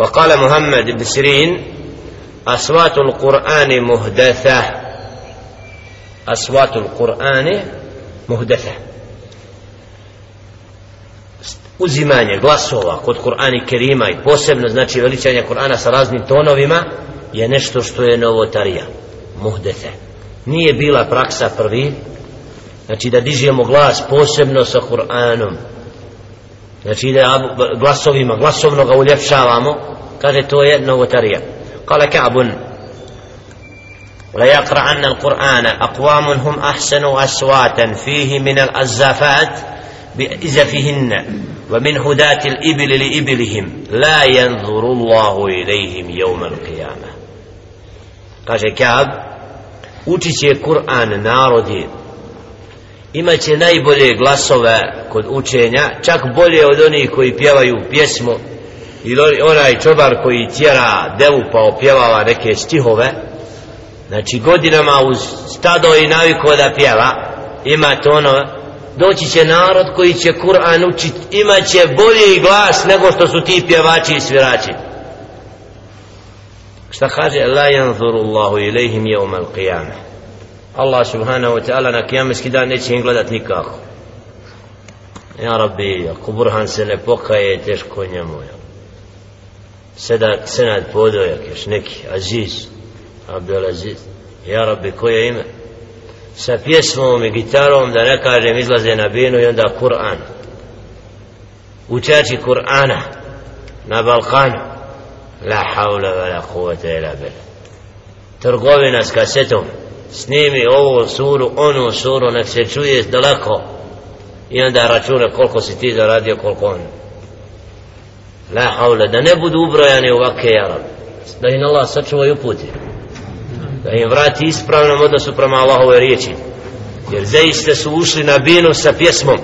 وقال محمد بن سيرين أصوات القرآن مهدثة أصوات القرآن مهدثة uzimanje glasova kod Kur'ana i Kerima i posebno znači veličanje Kur'ana sa raznim tonovima je nešto što je novotarija muhdefe nije bila praksa prvi znači da dižemo glas posebno sa Kur'anom znači da glasovima glasovno ga uljepšavamo kaže to je novotarija. Kala ka'bun la yaqra'anna al-Qur'ana aqwamun hum ahsanu aswatan fihi min القرآن أقوام هم أحسن أصواتا فيه من الأزافات بإزفهن ومن هداة الإبل لإبلهم لا ينظر الله إليهم يوم القيامة قال كعب أتشي قرآن نارده najbolje glasove kod učenja čak bolje od onih koji pjevaju بيسمو ili onaj čobar koji tjera devu pa opjevava neke stihove znači godinama uz stado i naviko da pjeva ima to ono doći će narod koji će Kur'an učit imaće bolji glas nego što su ti pjevači i svirači. Šta kaže? La yanzuru Allahu ilaihim yawm al-qiyamah. Allah subhanahu wa ta'ala na kijameski dan neće im gledat nikako. Ja rabbi ako Burhan se ne pokaje teško njemu ja. Sedan, senad podojak još neki Aziz Abdel Aziz ja rabbi koje ime? Sa pjesmom i gitarom da ne kažem izlaze na binu i onda Kur'an. Učači Kur'ana na Balkanu. La haula wa la kuvata ila bil trgovina s kasetom. Snimi ovu suru onu suru nek se čuje daleko. I onda račune koliko si ti zaradio koliko on la haula da ne budu ubrojani ovake jarabe. da im Allah sačuva i uputi. Da im vrati ispravnom odnosu prema Allahove riječi. Jer zaiste su ušli na binu sa pjesmom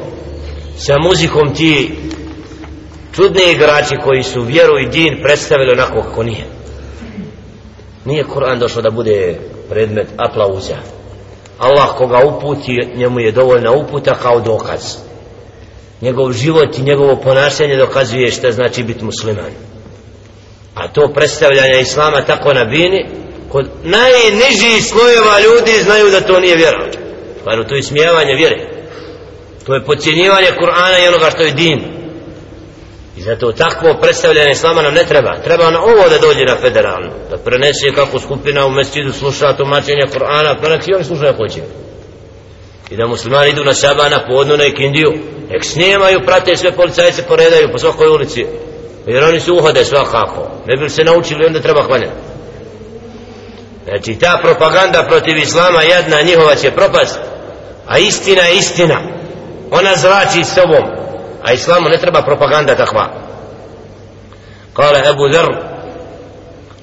sa muzikom ti čudni igrači koji su vjeru i din predstavili onako kako nije. Nije Kur'an došao da bude predmet aplauza. Allah koga uputi njemu je dovoljna uputa kao dokaz njegov život i njegovo ponašanje dokazuje šta znači biti musliman. A to predstavljanje islama tako na bini kod najnižih slojeva ljudi znaju da to nije vjera. Stvarno to je smijevanje vjere. To je podcjenjivanje Kur'ana i onoga što je din. I zato takvo predstavljanje islama nam ne treba. Treba na ovo da dođe na federalno. Da prenese kako skupina u mestidu sluša tumačenje Kur'ana pa oni slušaju hoće i da muslimani idu na saba na podnu na ikindiju nek snimaju, prate sve policajce poredaju po svakoj ulici jer oni se uhode svakako ne bi se naučili onda treba hvaljati Znači ta propaganda protiv islama jedna njihova će propast A istina je istina Ona zrači s sobom A islamu ne treba propaganda takva Kale Ebu Dhr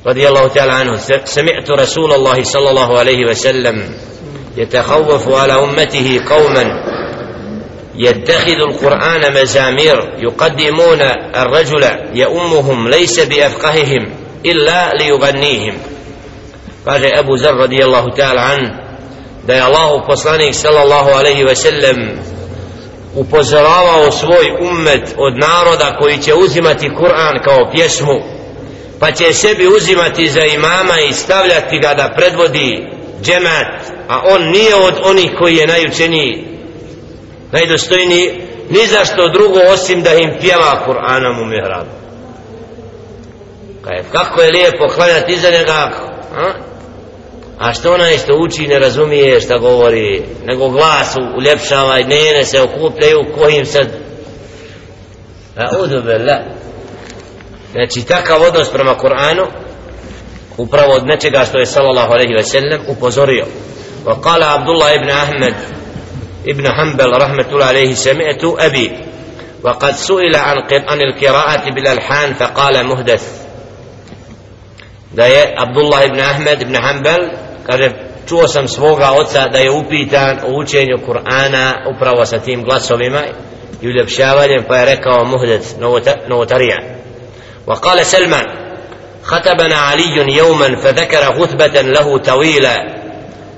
رضي الله تعالى عنه سمعت رسول الله صلى الله عليه وسلم يتخوف على أمته قوما يتخذ القرآن مزامير يقدمون الرجل يؤمهم ليس بأفقههم إلا ليغنيهم kaže Abu Zar radijallahu ta'ala an da je Allahu poslanik sallallahu alaihi ve sellem upozoravao svoj ummet od naroda koji će uzimati Kur'an kao pjesmu pa će sebi uzimati za imama i stavljati ga da predvodi džemat a on nije od onih koji je najučeniji najdostojniji ni za što drugo osim da im pjeva Kur'anom u mihrabu kako je lijepo klanjati iza njega a? a što onaj što uči ne razumije šta govori nego glas uljepšava i njene se okupljaju kojim sad a udubila znači takav odnos prema Kur'anu upravo od nečega što je sallallahu alejhi ve sellem upozorio. Wa qala abdullah ibn ahmed ibn hanbal rahmetullahi alejhi sami'tu abi wa qad su'ila an qiran al-qira'ati bil alhan fa qala muhdath. Da je abdullah ibn ahmed ibn hanbal kaže čuo sam svoga oca da je upitan o učenju Kur'ana upravo sa tim glasovima i uljepšavanjem pa je rekao muhdet novotarija. Wa qala salman خطبنا علي يوما فذكر خطبة له طويلة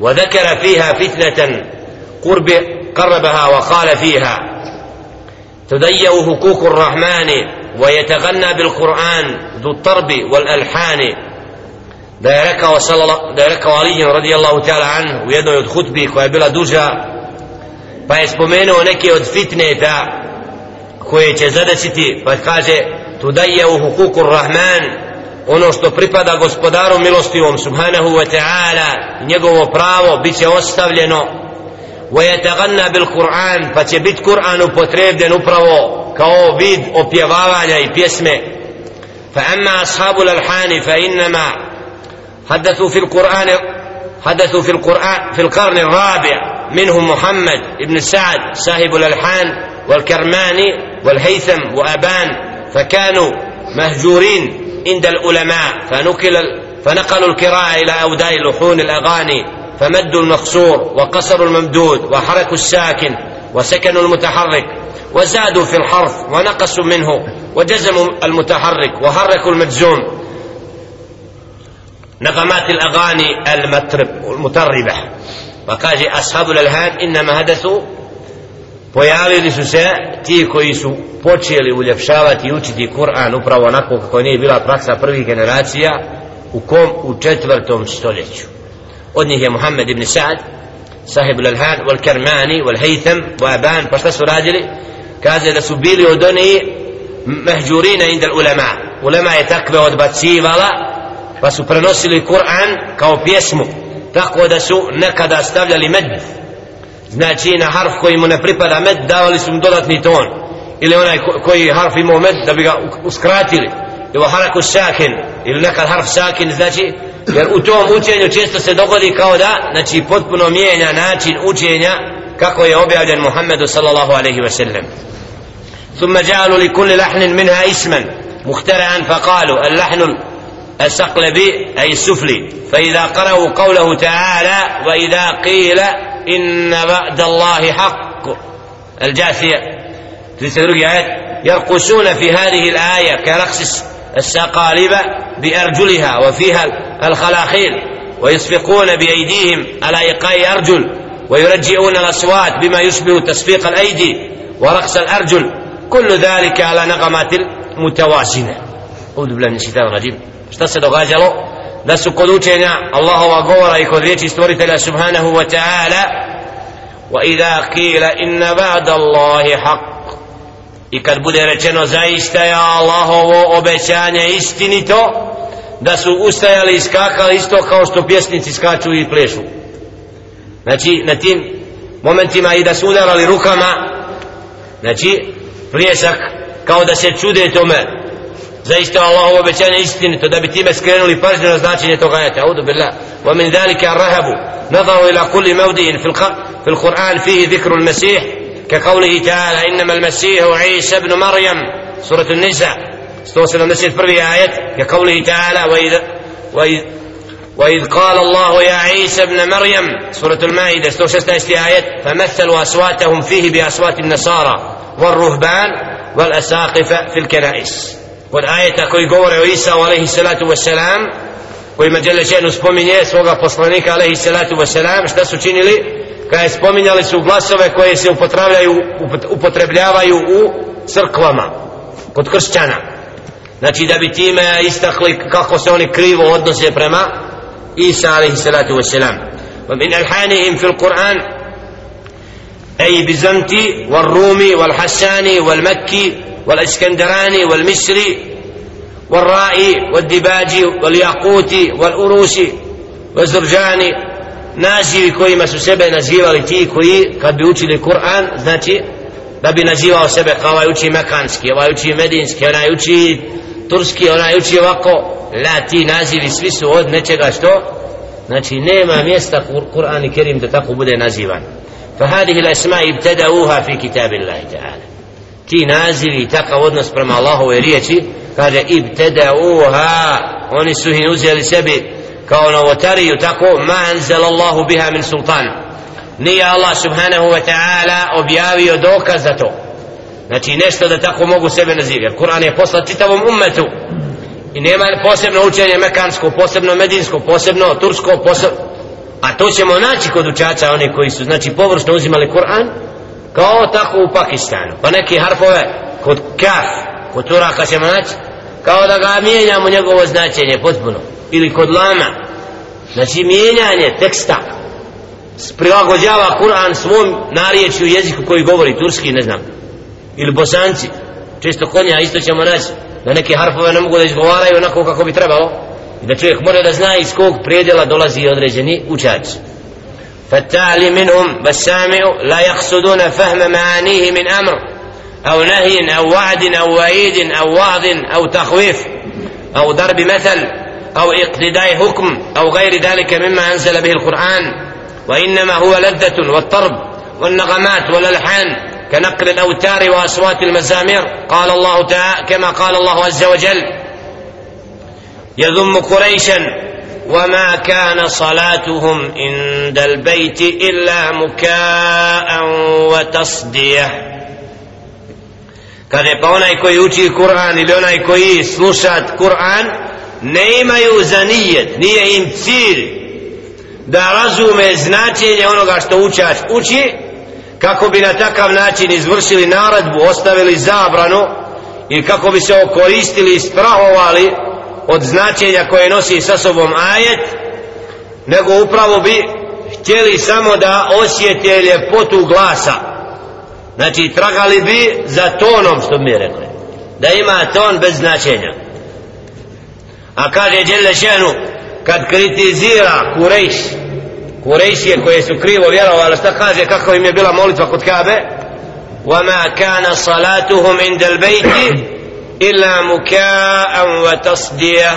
وذكر فيها فتنة قرب قربها وقال فيها تضيع حقوق الرحمن ويتغنى بالقرآن ذو الطرب والألحان rekao da je rekao Ali radijallahu ta'ala an u jednoj od hutbi koja je bila duža pa je spomenuo neke od fitneta koje će zadesiti pa kaže tu daje u hukuku rahman ono što pripada gospodaru milostivom subhanahu wa ta'ala njegovo pravo bit će ostavljeno. ويتغنى بالقرآن pa će biti Kur'an upotrebljen upravo kao vid opjevavanja i pjesme. فأما أصحاب الألحان فإنما حدثوا في القرآن حدثوا في القرآن في القرن الرابع منهم محمد بن سعد صاحب الألحان والكرماني والهيثم وأبان فكانوا مهجورين عند العلماء فنقل فنقلوا القراءة إلى أوداء لحون الأغاني فمدوا المقصور وقصروا الممدود وحركوا الساكن وسكنوا المتحرك وزادوا في الحرف ونقصوا منه وجزموا المتحرك وحركوا المجزوم. نغمات الأغاني المطرب المطربة وقال أصحاب الألهان إنما هدثوا pojavili su se ti koji su počeli uljepšavati i učiti Kur'an upravo onako kako nije bila praksa prvih generacija u kom? U četvrtom stoljeću. Od njih je Muhammed ibn Sa'd sahib al-Alhan wal Kermani wal Haytham wa Aban pa šta su radili? Kaže da su bili od oni mehđurina inda ulema ulema je takve odbacivala pa su prenosili Kur'an kao pjesmu tako da su nekada stavljali med znači na harf koji mu ne pripada med davali su mu dodatni ton ili onaj koji harf imao med da bi ga uskratili ili haraku sakin ili nekad harf sakin znači jer u tom učenju često se dogodi kao da znači potpuno mijenja način učenja kako je objavljen Muhammedu sallallahu alaihi wa sallam ثم جعلوا لكل لحن منها اسما مخترعا فقالوا اللحن السقلبي أي السفلي فإذا قرأوا قوله تعالى وإذا قيل إن بعد الله حق. الجاثية. في آيات يرقصون في هذه الآية كرقص السقالب بأرجلها وفيها الخلاخيل ويصفقون بأيديهم على إيقاع أرجل ويرجئون الأصوات بما يشبه تصفيق الأيدي ورقص الأرجل. كل ذلك على نغمات متوازنة أعوذ بالله من الشيطان الرجيم. šta se da su kod učenja Allahova govora i kod riječi stvoritelja subhanahu wa ta'ala wa idha qila inna ba'da Allahi haq i kad bude rečeno zaista je Allahovo obećanje istinito da su ustajali i skakali isto kao što pjesnici skaču i plešu. Znači na tim momentima i da su udarali rukama znači pljesak kao da se čude tome. Zaista Allahu obećanje istinito da bi time skrenuli pažnju na značenje toga ajeta. Audu billah. Wa min dhalika ar-rahabu nadaru ila kulli mawdi'in fil في القرآن فيه ذكر المسيح كقوله تعالى إنما المسيح عيسى ابن مريم سورة النساء استوصل المسيح في آية كقوله تعالى وإذ, وإذ, وإذ قال الله يا عيسى ابن مريم سورة المائدة استوصلت آية فمثلوا أصواتهم فيه بأصوات النصارى والرهبان والأساقفة في الكنائس kod ajeta koji govore o Isa alaihi salatu wasalam koji mađele šenu spominje svoga poslanika alaihi salatu wasalam šta su činili kada je spominjali su glasove koje se upotrebljavaju, upotrebljavaju u crkvama kod kršćana znači da bi time istakli kako se oni krivo odnose prema Isa alaihi salatu wasalam ومن ألحانهم في القرآن أي بزنتي والرومي والحساني والمكي والاسكندراني والمصري والرائي والدباجي والياقوتي والأروسي والزرجاني nazivi kojima su sebe nazivali ti koji kad bi učili Kur'an znači da bi nazivao sebe kao ovaj uči mekanski ovaj uči medinski onaj uči turski onaj uči ovako la ti nazivi svi su od nečega što znači nema mjesta Kur'an i Kerim da tako bude nazivan فهذه الأسماء ابتدأوها في كتاب الله تعالى ti nazivi i takav odnos prema Allahove riječi kaže ibtedauha oni su ih uzeli sebi kao novotariju tako ma anzel Allahu biha min sultan. Nije Allah subhanahu wa ta'ala objavio dokaz za to. Znači nešto da tako mogu sebe nazivati jer Kur'an je poslat čitavom ummetu. I nema posebno učenje mekansko posebno medinsko, posebno tursko posebno a to ćemo naći kod učača oni koji su znači površno uzimali Kur'an kao tako u Pakistanu. Pa neke harfove kod kaf kod turaka ćemo naći kao da ga mijenjamo njegovo značenje potpuno. Ili kod lama. Znači mijenjanje teksta prilagođava Kur'an svom narječju jeziku koji govori turski ne znam. Ili bosanci. Često konja isto ćemo naći da neke harfove ne mogu da izgovaraju onako kako bi trebalo. I da čovjek mora da zna iz kog predjela dolazi određeni učač. فالتالي منهم والسامع لا يقصدون فهم معانيه من أمر أو نهي أو وعد أو وعيد أو وعظ أو تخويف أو ضرب مثل أو اقتداء حكم أو غير ذلك مما أنزل به القرآن. وإنما هو لذة والطرب والنغمات والألحان كنقل الأوتار وأصوات المزامير. قال الله تعالى كما قال الله عز وجل يذم قريشا وما كان صلاتهم عند البيت إلا مكاء وتصديه Kaže pa onaj koji uči Kur'an ili onaj koji slušat Kur'an ne imaju za nijet, nije im cilj da razume značenje onoga što učač uči kako bi na takav način izvršili naradbu, ostavili zabranu i kako bi se okoristili i strahovali od značenja koje nosi sa sobom ajet nego upravo bi htjeli samo da osjete ljepotu glasa znači tragali bi za tonom što mi je rekli da ima ton bez značenja a kaže Đele Šenu kad kritizira Kurejš Kurejšije koje su krivo vjerovali šta kaže kako im je bila molitva kod Kabe وما كان صلاتهم عند البيت illa mukaan wa tasdiya.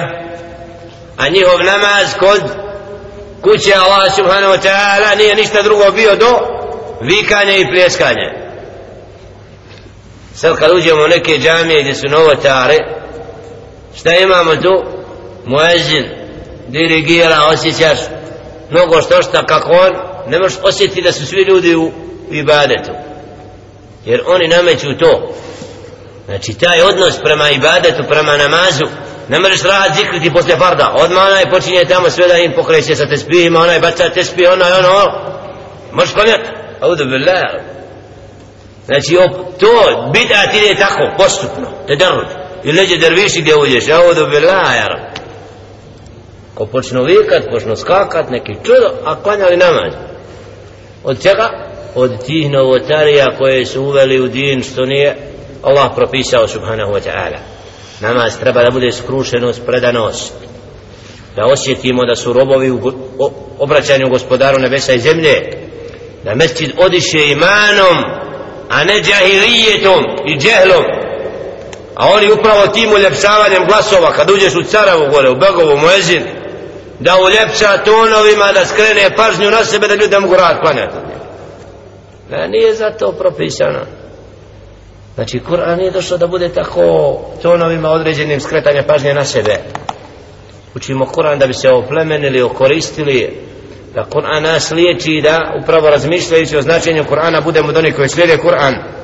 A njihov namaz kod kuće Allah subhanahu wa ta'ala nije ništa drugo bio do vikanje i pljeskanja. Sad kad uđemo u neke džamije gdje su novotare šta imamo tu? Muezin dirigira, osjećaš mnogo što šta kako on ne možeš osjetiti da su svi ljudi u ibadetu. Jer oni nameću to znači taj odnos prema ibadetu prema namazu ne možeš raditi zikriti posle farda. Odmah onaj počinje tamo sve da im pokreće sa tespihima onaj baca tespih onaj ono ono. Možeš klanjati audu billah. Znači op, to bidat ide tako postupno te drž i leđe derviši gdje uđeš. Audu billah ja ko počnu vikat počnu skakat neki čudo a klanjali namaz? Od čega? Od tih novotarija koje su uveli u din što nije Allah propisao subhanahu wa ta'ala. Namaz treba da bude skrušenost, predanost. Da osjetimo da su robovi u obraćanju gospodaru nebesa i zemlje. Da mesčid odiše imanom a ne džahilijetom i džehlom. A oni upravo tim uljepšavanjem glasova kad uđeš u Caravu gore, u Begovu, Moezin da uljepša tonovima da skrene pažnju na sebe da ljudi mogu rad klanjati. Da nije za to propisano. Znači, Kur'an nije došao da bude tako tonovima određenim skretanja pažnje na sebe. Učimo Kur'an da bi se oplemenili, okoristili, da Kur'an nas liječi da upravo razmišljajući o značenju Kur'ana budemo do koji slijede Kur'an.